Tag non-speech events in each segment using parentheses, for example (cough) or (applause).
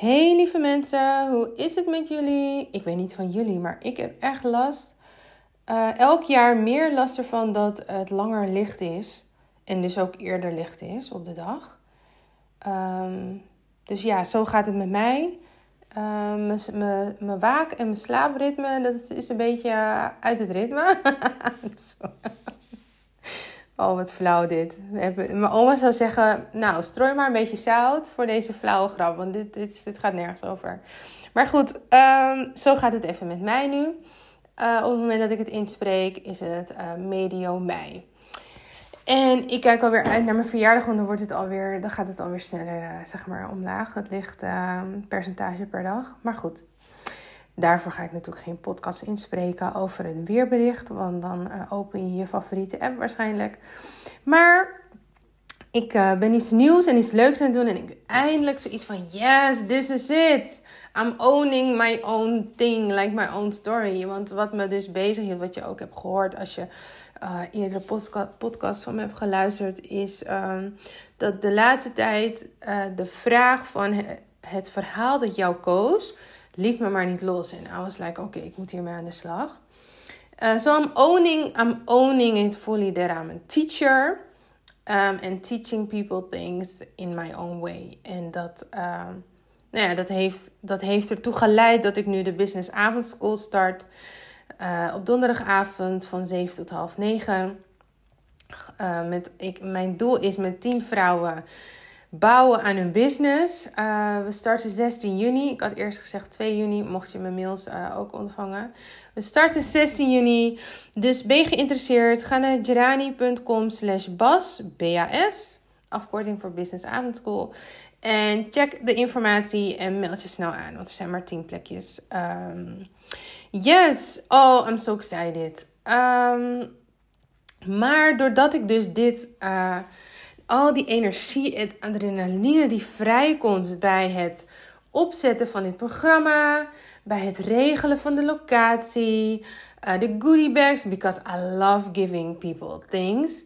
Hey lieve mensen, hoe is het met jullie? Ik weet niet van jullie, maar ik heb echt last. Uh, elk jaar meer last ervan dat het langer licht is. En dus ook eerder licht is op de dag. Um, dus ja, zo gaat het met mij. Uh, mijn waak- en mijn slaapritme, dat is een beetje uit het ritme. (laughs) Oh, wat flauw dit. Mijn oma zou zeggen, nou, strooi maar een beetje zout voor deze flauwe grap. Want dit, dit, dit gaat nergens over. Maar goed, um, zo gaat het even met mij nu. Uh, op het moment dat ik het inspreek, is het uh, medio mei. En ik kijk alweer uit naar mijn verjaardag, want dan, wordt het alweer, dan gaat het alweer sneller uh, zeg maar, omlaag. Het ligt ehm, percentage per dag. Maar goed, Daarvoor ga ik natuurlijk geen podcast inspreken over een weerbericht, want dan uh, open je je favoriete app waarschijnlijk. Maar ik uh, ben iets nieuws en iets leuks aan het doen en ik eindelijk zoiets van yes, this is it. I'm owning my own thing, like my own story. Want wat me dus bezig hield, wat je ook hebt gehoord als je uh, eerdere podcast, van me hebt geluisterd, is um, dat de laatste tijd de vraag van het verhaal dat jou koos liet me maar niet los. En I was like, oké, okay, ik moet hiermee aan de slag. Uh, so I'm owning, I'm owning it fully that I'm a teacher. Um, and teaching people things in my own way. En dat, um, nou ja, dat, heeft, dat heeft ertoe geleid dat ik nu de Business Avondschool start. Uh, op donderdagavond van 7 tot half 9. Uh, met, ik, mijn doel is met 10 vrouwen bouwen aan hun business. Uh, we starten 16 juni. Ik had eerst gezegd 2 juni, mocht je mijn mails uh, ook ontvangen. We starten 16 juni. Dus ben je geïnteresseerd? Ga naar gerani.com slash bas, B-A-S. Afkorting voor Business Avondschool. En check de informatie en meld je snel aan, want er zijn maar 10 plekjes. Um, yes, oh, I'm so excited. Um, maar doordat ik dus dit... Uh, al die energie en adrenaline die vrijkomt bij het opzetten van dit programma, bij het regelen van de locatie, uh, de goodie bags, because I love giving people things.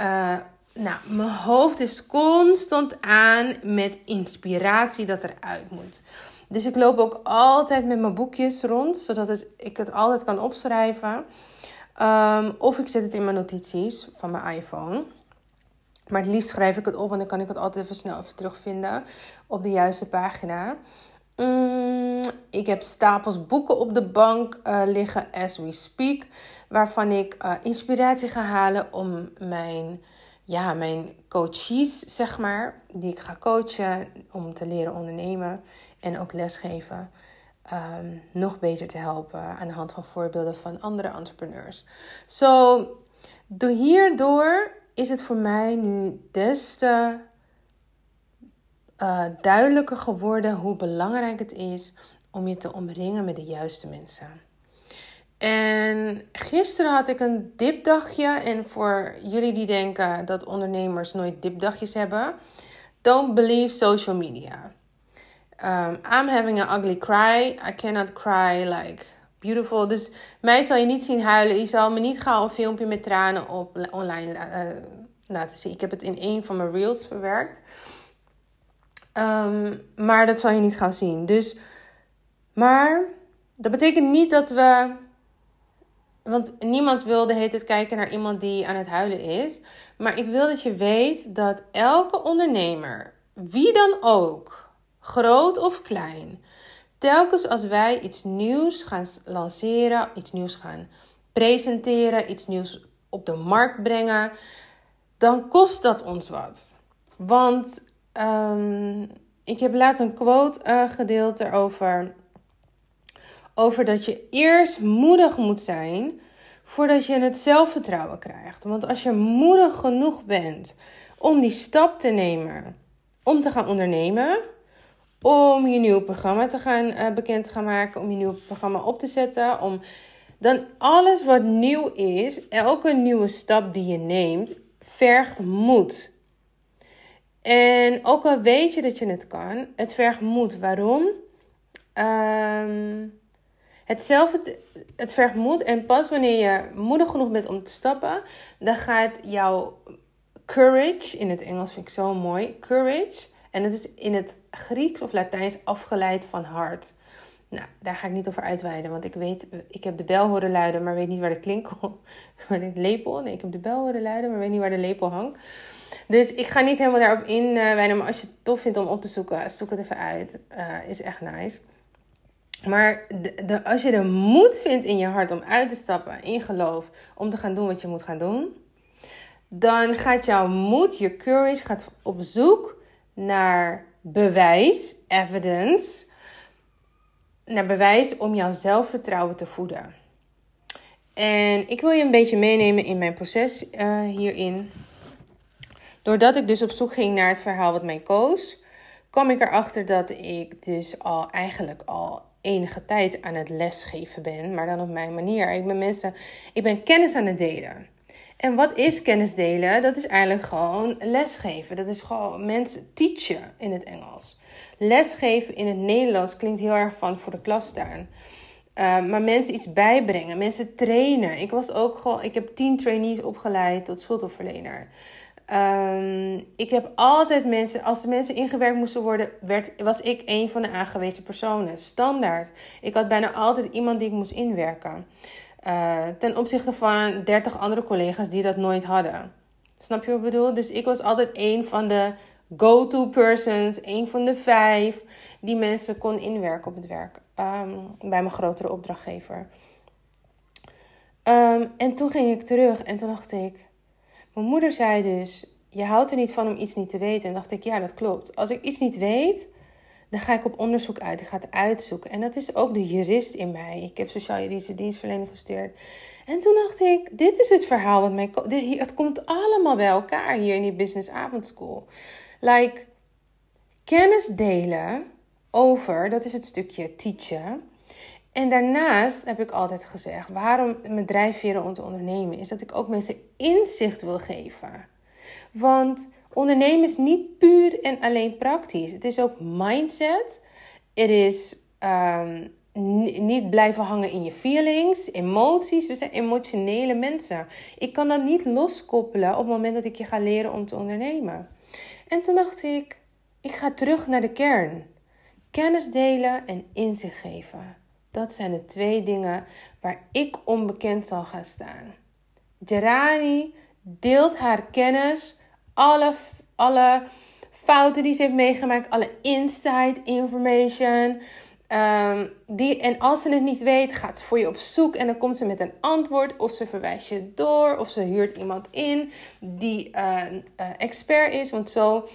Uh, nou, mijn hoofd is constant aan met inspiratie dat eruit moet. Dus ik loop ook altijd met mijn boekjes rond, zodat ik het altijd kan opschrijven. Um, of ik zet het in mijn notities van mijn iPhone. Maar het liefst schrijf ik het op, want dan kan ik het altijd even snel even terugvinden op de juiste pagina. Mm, ik heb stapels boeken op de bank uh, liggen as we speak, waarvan ik uh, inspiratie ga halen om mijn, ja, mijn coaches, zeg maar, die ik ga coachen om te leren ondernemen en ook lesgeven, um, nog beter te helpen aan de hand van voorbeelden van andere entrepreneurs. Zo, so, door hierdoor is het voor mij nu des te uh, duidelijker geworden hoe belangrijk het is om je te omringen met de juiste mensen. En gisteren had ik een dipdagje. En voor jullie die denken dat ondernemers nooit dipdagjes hebben, don't believe social media. Um, I'm having an ugly cry. I cannot cry like beautiful. Dus mij zal je niet zien huilen. Je zal me niet gauw een filmpje met tranen op online uh, laten zien. Ik heb het in een van mijn reels verwerkt. Um, maar dat zal je niet gaan zien. Dus, maar dat betekent niet dat we. Want niemand wil de hele kijken naar iemand die aan het huilen is. Maar ik wil dat je weet dat elke ondernemer, wie dan ook, groot of klein, telkens als wij iets nieuws gaan lanceren, iets nieuws gaan presenteren, iets nieuws op de markt brengen, dan kost dat ons wat. Want um, ik heb laatst een quote uh, gedeeld erover. Over dat je eerst moedig moet zijn voordat je het zelfvertrouwen krijgt. Want als je moedig genoeg bent om die stap te nemen, om te gaan ondernemen, om je nieuwe programma te gaan uh, bekend te gaan maken, om je nieuwe programma op te zetten, om dan alles wat nieuw is, elke nieuwe stap die je neemt, vergt moed. En ook al weet je dat je het kan, het vergt moed. Waarom? Um, hetzelfde, het vergt moed. En pas wanneer je moedig genoeg bent om te stappen, dan gaat jouw courage, in het Engels vind ik zo mooi, courage En het is in het Grieks of Latijns afgeleid van hart. Nou, daar ga ik niet over uitweiden, want ik weet, ik heb de bel horen luiden, maar weet niet waar de klinkel, (laughs) waar de lepel, nee, ik heb de bel horen luiden, maar weet niet waar de lepel hangt. Dus ik ga niet helemaal daarop in, uh, maar als je het tof vindt om op te zoeken, zoek het even uit. Uh, is echt nice. Maar de, als je de moed vindt in je hart om uit te stappen in geloof, om te gaan doen wat je moet gaan doen, dan gaat jouw moed, je courage, gaat op zoek naar bewijs, evidence, naar bewijs om jouw zelfvertrouwen te voeden. En ik wil je een beetje meenemen in mijn proces uh, hierin. Doordat ik dus op zoek ging naar het verhaal wat mij koos, kwam ik erachter dat ik dus al eigenlijk al enige tijd aan het lesgeven ben, maar dan op mijn manier. Ik ben mensen, ik ben kennis aan het delen. En wat is kennis delen? Dat is eigenlijk gewoon lesgeven. Dat is gewoon mensen teachen in het Engels. Lesgeven in het Nederlands klinkt heel erg van voor de klas staan. Uh, maar mensen iets bijbrengen, mensen trainen. Ik was ook gewoon, ik heb tien trainees opgeleid tot schuldhulpverlener. Um, ik heb altijd mensen, als de mensen ingewerkt moesten worden, werd, was ik een van de aangewezen personen. Standaard. Ik had bijna altijd iemand die ik moest inwerken. Uh, ten opzichte van 30 andere collega's die dat nooit hadden. Snap je wat ik bedoel? Dus ik was altijd een van de go-to persons, een van de vijf die mensen kon inwerken op het werk. Um, bij mijn grotere opdrachtgever. Um, en toen ging ik terug en toen dacht ik mijn moeder zei dus: Je houdt er niet van om iets niet te weten. En dacht ik: Ja, dat klopt. Als ik iets niet weet, dan ga ik op onderzoek uit. Ik ga het uitzoeken. En dat is ook de jurist in mij. Ik heb sociaal-juridische dienstverlening gestuurd. En toen dacht ik: Dit is het verhaal wat mij. Dit, het komt allemaal bij elkaar hier in die Business Avondschool. Like, kennis delen over, dat is het stukje teachen. En daarnaast heb ik altijd gezegd, waarom mijn drijfveren om te ondernemen, is dat ik ook mensen inzicht wil geven. Want ondernemen is niet puur en alleen praktisch. Het is ook mindset. Het is um, niet blijven hangen in je feelings, emoties. We zijn emotionele mensen. Ik kan dat niet loskoppelen op het moment dat ik je ga leren om te ondernemen. En toen dacht ik, ik ga terug naar de kern. Kennis delen en inzicht geven. Dat zijn de twee dingen waar ik onbekend zal gaan staan. Gerani deelt haar kennis, alle, alle fouten die ze heeft meegemaakt, alle inside information. Um, die, en als ze het niet weet, gaat ze voor je op zoek en dan komt ze met een antwoord. Of ze verwijst je door, of ze huurt iemand in die uh, expert is. Want zo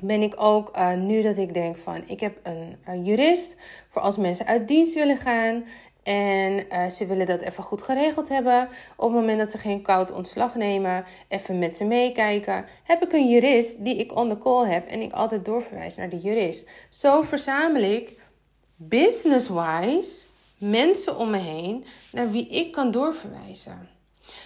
ben ik ook uh, nu dat ik denk van ik heb een, een, jurist voor als mensen uit dienst willen gaan en uh, ze willen dat even goed geregeld hebben. Op het moment dat ze geen koud ontslag nemen, even met ze meekijken, heb ik een jurist die ik on the call heb en ik altijd doorverwijs naar de jurist. Zo verzamel ik business-wise mensen om me heen naar wie ik kan doorverwijzen.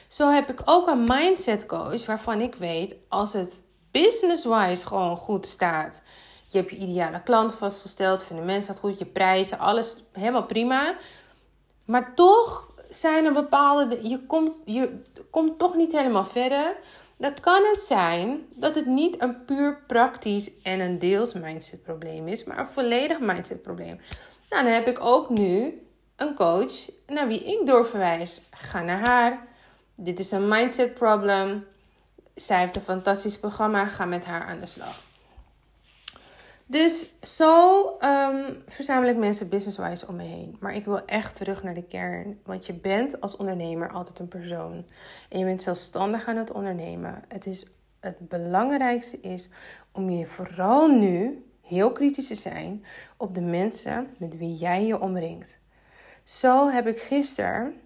Zo heb ik ook een mindset coach waarvan ik weet als het business-wise gewoon goed staat. Je hebt je ideale klant vastgesteld, vinden mensen dat goed, je prijzen, alles helemaal prima. Maar toch zijn er bepaalde. Je komt, je komt toch niet helemaal verder. Dan kan het zijn dat het niet een puur praktisch en een deels mindset probleem is, maar een volledig mindset probleem. Nou, dan heb ik ook nu een coach naar wie ik doorverwijs. Ga naar haar. Dit is een mindset problem zij heeft een fantastisch programma. Ga met haar aan de slag. Dus zo um, verzamel ik mensen businesswise om me heen. Maar ik wil echt terug naar de kern. Want je bent als ondernemer altijd een persoon. En je bent zelfstandig aan het ondernemen. Het, is, het belangrijkste is om je vooral nu heel kritisch te zijn op de mensen met wie jij je omringt. Zo heb ik gisteren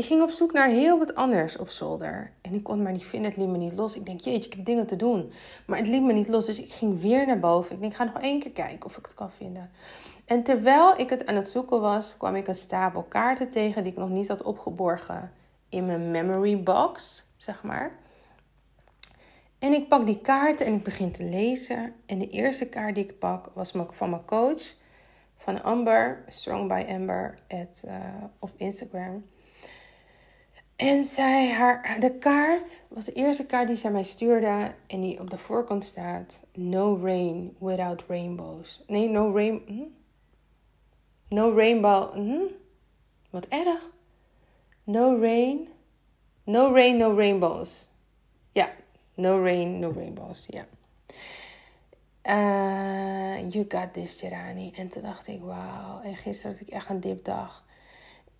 ik ging op zoek naar heel wat anders op zolder. En ik kon het maar niet vinden. Het liet me niet los. Ik denk, jeetje, ik heb dingen te doen. Maar het liet me niet los. Dus ik ging weer naar boven. Ik denk, ga nog één keer kijken of ik het kan vinden. En terwijl ik het aan het zoeken was, kwam ik een stapel kaarten tegen die ik nog niet had opgeborgen in mijn memory box, zeg maar. En ik pak die kaarten en ik begin te lezen. En de eerste kaart die ik pak was van mijn coach, van Amber, Strong by Amber, uh, op Instagram. En zij, haar, de kaart was de eerste kaart die zij mij stuurde. En die op de voorkant staat: No rain without rainbows. Nee, no rain. Hm? No rainbow. Hm? Wat erg. No rain. No rain, no rainbows. Ja, no rain, no rainbows. Ja. Uh, you got this, Gerani. En toen dacht ik, wauw. En gisteren had ik echt een dipdag.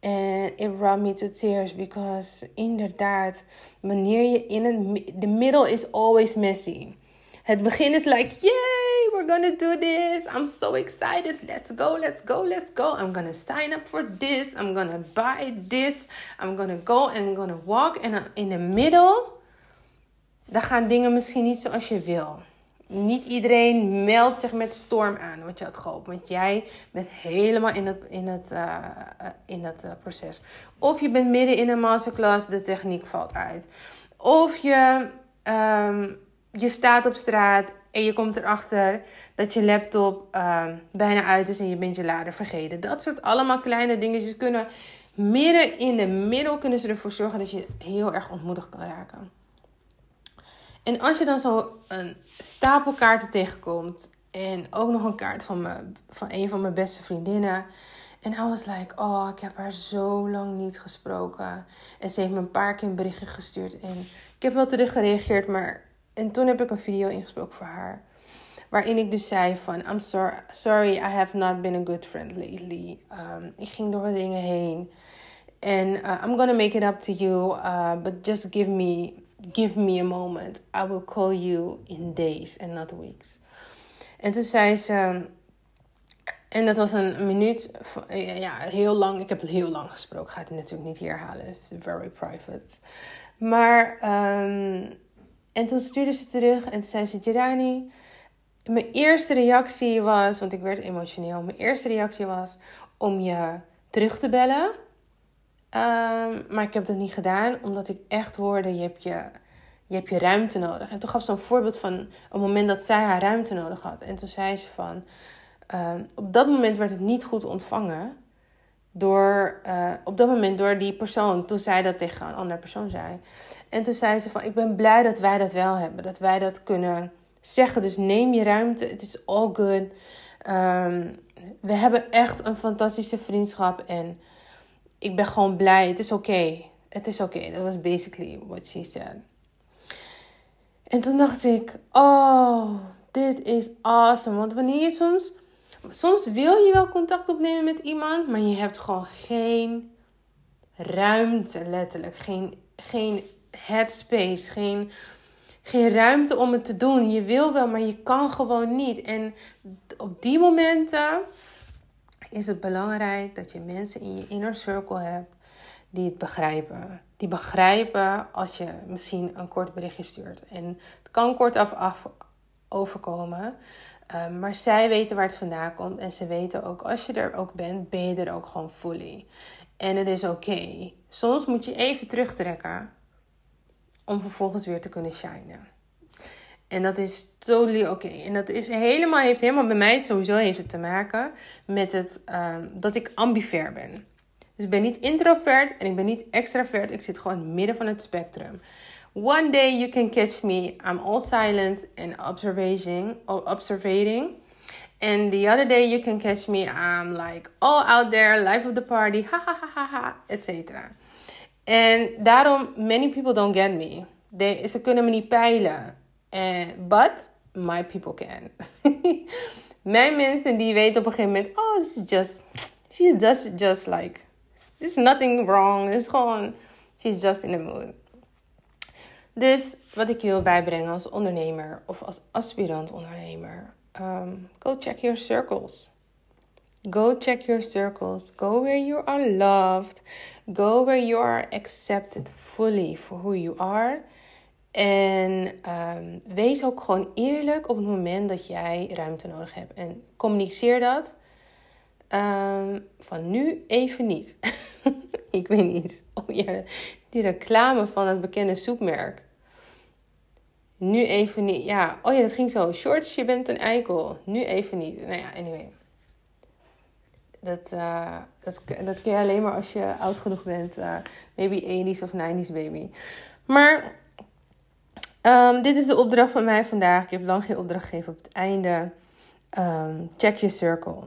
En it brought me to tears because inderdaad, wanneer je in een... The middle is always messy. Het begin is like, yay, we're gonna do this. I'm so excited. Let's go, let's go, let's go. I'm gonna sign up for this. I'm gonna buy this. I'm gonna go and I'm gonna walk. En in the middle, dan gaan dingen misschien niet zoals je wil niet iedereen meldt zich met storm aan wat je had gehoopt. Want jij bent helemaal in het, in het, uh, in het uh, proces. Of je bent midden in een masterclass, de techniek valt uit. Of je, um, je staat op straat en je komt erachter dat je laptop uh, bijna uit is en je bent je lader vergeten. Dat soort allemaal kleine dingetjes kunnen midden in de middel kunnen ze ervoor zorgen dat je heel erg ontmoedigd kan raken. En als je dan zo een stapel kaarten tegenkomt. En ook nog een kaart van, me, van een van mijn beste vriendinnen. En I was like, oh, ik heb haar zo lang niet gesproken. En ze heeft me een paar keer een berichtje gestuurd. En ik heb wel terug gereageerd, maar... En toen heb ik een video ingesproken voor haar. Waarin ik dus zei van, I'm sorry, sorry I have not been a good friend lately. Um, ik ging door dingen heen. En uh, I'm gonna make it up to you. Uh, but just give me give me a moment. I will call you in days and not weeks. En toen zei ze. En dat was een minuut. Ja, heel lang. Ik heb heel lang gesproken. Ga het natuurlijk niet hier halen. It's very private. Maar. Um, en toen stuurde ze terug. En zei ze: Jirani. Mijn eerste reactie was. Want ik werd emotioneel. Mijn eerste reactie was om je terug te bellen. Um, maar ik heb dat niet gedaan, omdat ik echt hoorde, je hebt je, je, hebt je ruimte nodig. En toen gaf ze een voorbeeld van een moment dat zij haar ruimte nodig had. En toen zei ze van, um, op dat moment werd het niet goed ontvangen. Door, uh, op dat moment door die persoon, toen zij dat tegen een andere persoon zei. En toen zei ze van, ik ben blij dat wij dat wel hebben. Dat wij dat kunnen zeggen. Dus neem je ruimte, het is all good. Um, we hebben echt een fantastische vriendschap en ik ben gewoon blij. Het is oké. Het is oké. Dat was basically what she said. En toen dacht ik, oh, dit is awesome. Want wanneer je soms, soms wil je wel contact opnemen met iemand, maar je hebt gewoon geen ruimte, letterlijk. Geen, geen headspace, geen, geen ruimte om het te doen. Je wil wel, maar je kan gewoon niet. En op die momenten is het belangrijk dat je mensen in je inner circle hebt die het begrijpen. Die begrijpen als je misschien een kort berichtje stuurt. En het kan kortaf af overkomen. Um, maar zij weten waar het vandaan komt. En ze weten ook, als je er ook bent, ben je er ook gewoon fully. En het is oké. Soms moet je even terugtrekken. Om vervolgens weer te kunnen shinen. En dat is totally oké. En dat is helemaal, heeft helemaal bij mij, sowieso heeft het te maken met het, um, dat ik ambiver ben. Dus ik ben niet introvert en ik ben niet extravert. Ik zit gewoon midden van het spectrum. One day you can catch me. I'm all silent and observing. observating. And the other day you can catch me. I'm like all out there, life of the party, ha ha ha ha ha, etc. En daarom, many people don't get me. Ze kunnen me niet peilen. And, but my people can. (laughs) Mijn mensen die weten op een gegeven moment, oh, is just, she's just, just like, there's nothing wrong. is gewoon, she's just in the mood. Dus wat ik je wil bijbrengen als ondernemer of als aspirant ondernemer, um, go check your circles. Go check your circles. Go where you are loved. Go where you are accepted fully for who you are. En um, wees ook gewoon eerlijk op het moment dat jij ruimte nodig hebt. En communiceer dat. Um, van nu even niet. (laughs) ik weet niet. Oh ja, die reclame van het bekende soepmerk. Nu even niet. Ja, oh ja, dat ging zo. Shorts, je bent een eikel. Nu even niet. Nou ja, anyway. Dat, uh, dat, dat kun je alleen maar als je oud genoeg bent. Uh, maybe 80s of 90s baby. Maar um, dit is de opdracht van mij vandaag. Ik heb lang geen opdracht gegeven op het einde. Um, check your circle.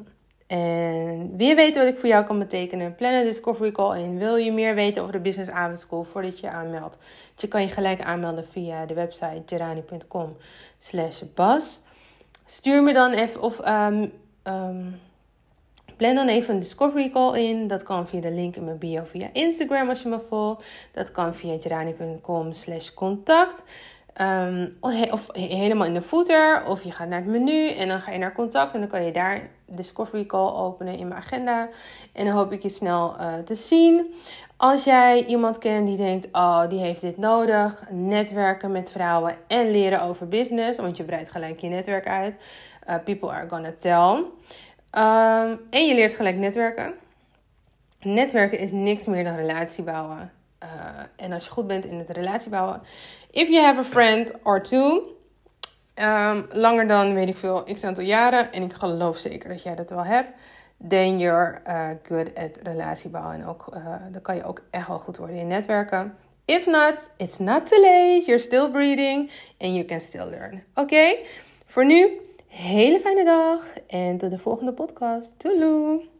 En wil je weten wat ik voor jou kan betekenen? Plan een discovery call in. Wil je meer weten over de Business Avondschool voordat je je aanmeldt? Je kan je gelijk aanmelden via de website gerani.com slash bas. Stuur me dan even of um, plan dan even een discovery call in. Dat kan via de link in mijn bio via Instagram als je me volgt. Dat kan via gerani.com slash contact. Um, of helemaal in de footer. Of je gaat naar het menu en dan ga je naar contact. En dan kan je daar Discovery Call openen in mijn agenda. En dan hoop ik je snel uh, te zien. Als jij iemand kent die denkt, oh, die heeft dit nodig. Netwerken met vrouwen en leren over business. Want je breidt gelijk je netwerk uit. Uh, people are gonna tell. Um, en je leert gelijk netwerken. Netwerken is niks meer dan relatie bouwen. Uh, en als je goed bent in het relatie bouwen. If you have a friend or two. Um, langer dan, weet ik veel, x aantal jaren. En ik geloof zeker dat jij dat wel hebt. Then you're uh, good at relatiebouwen. En ook, uh, dan kan je ook echt wel goed worden in netwerken. If not, it's not too late. You're still breathing. And you can still learn. Oké? Voor nu, hele fijne dag. En tot de volgende podcast. Toeloe!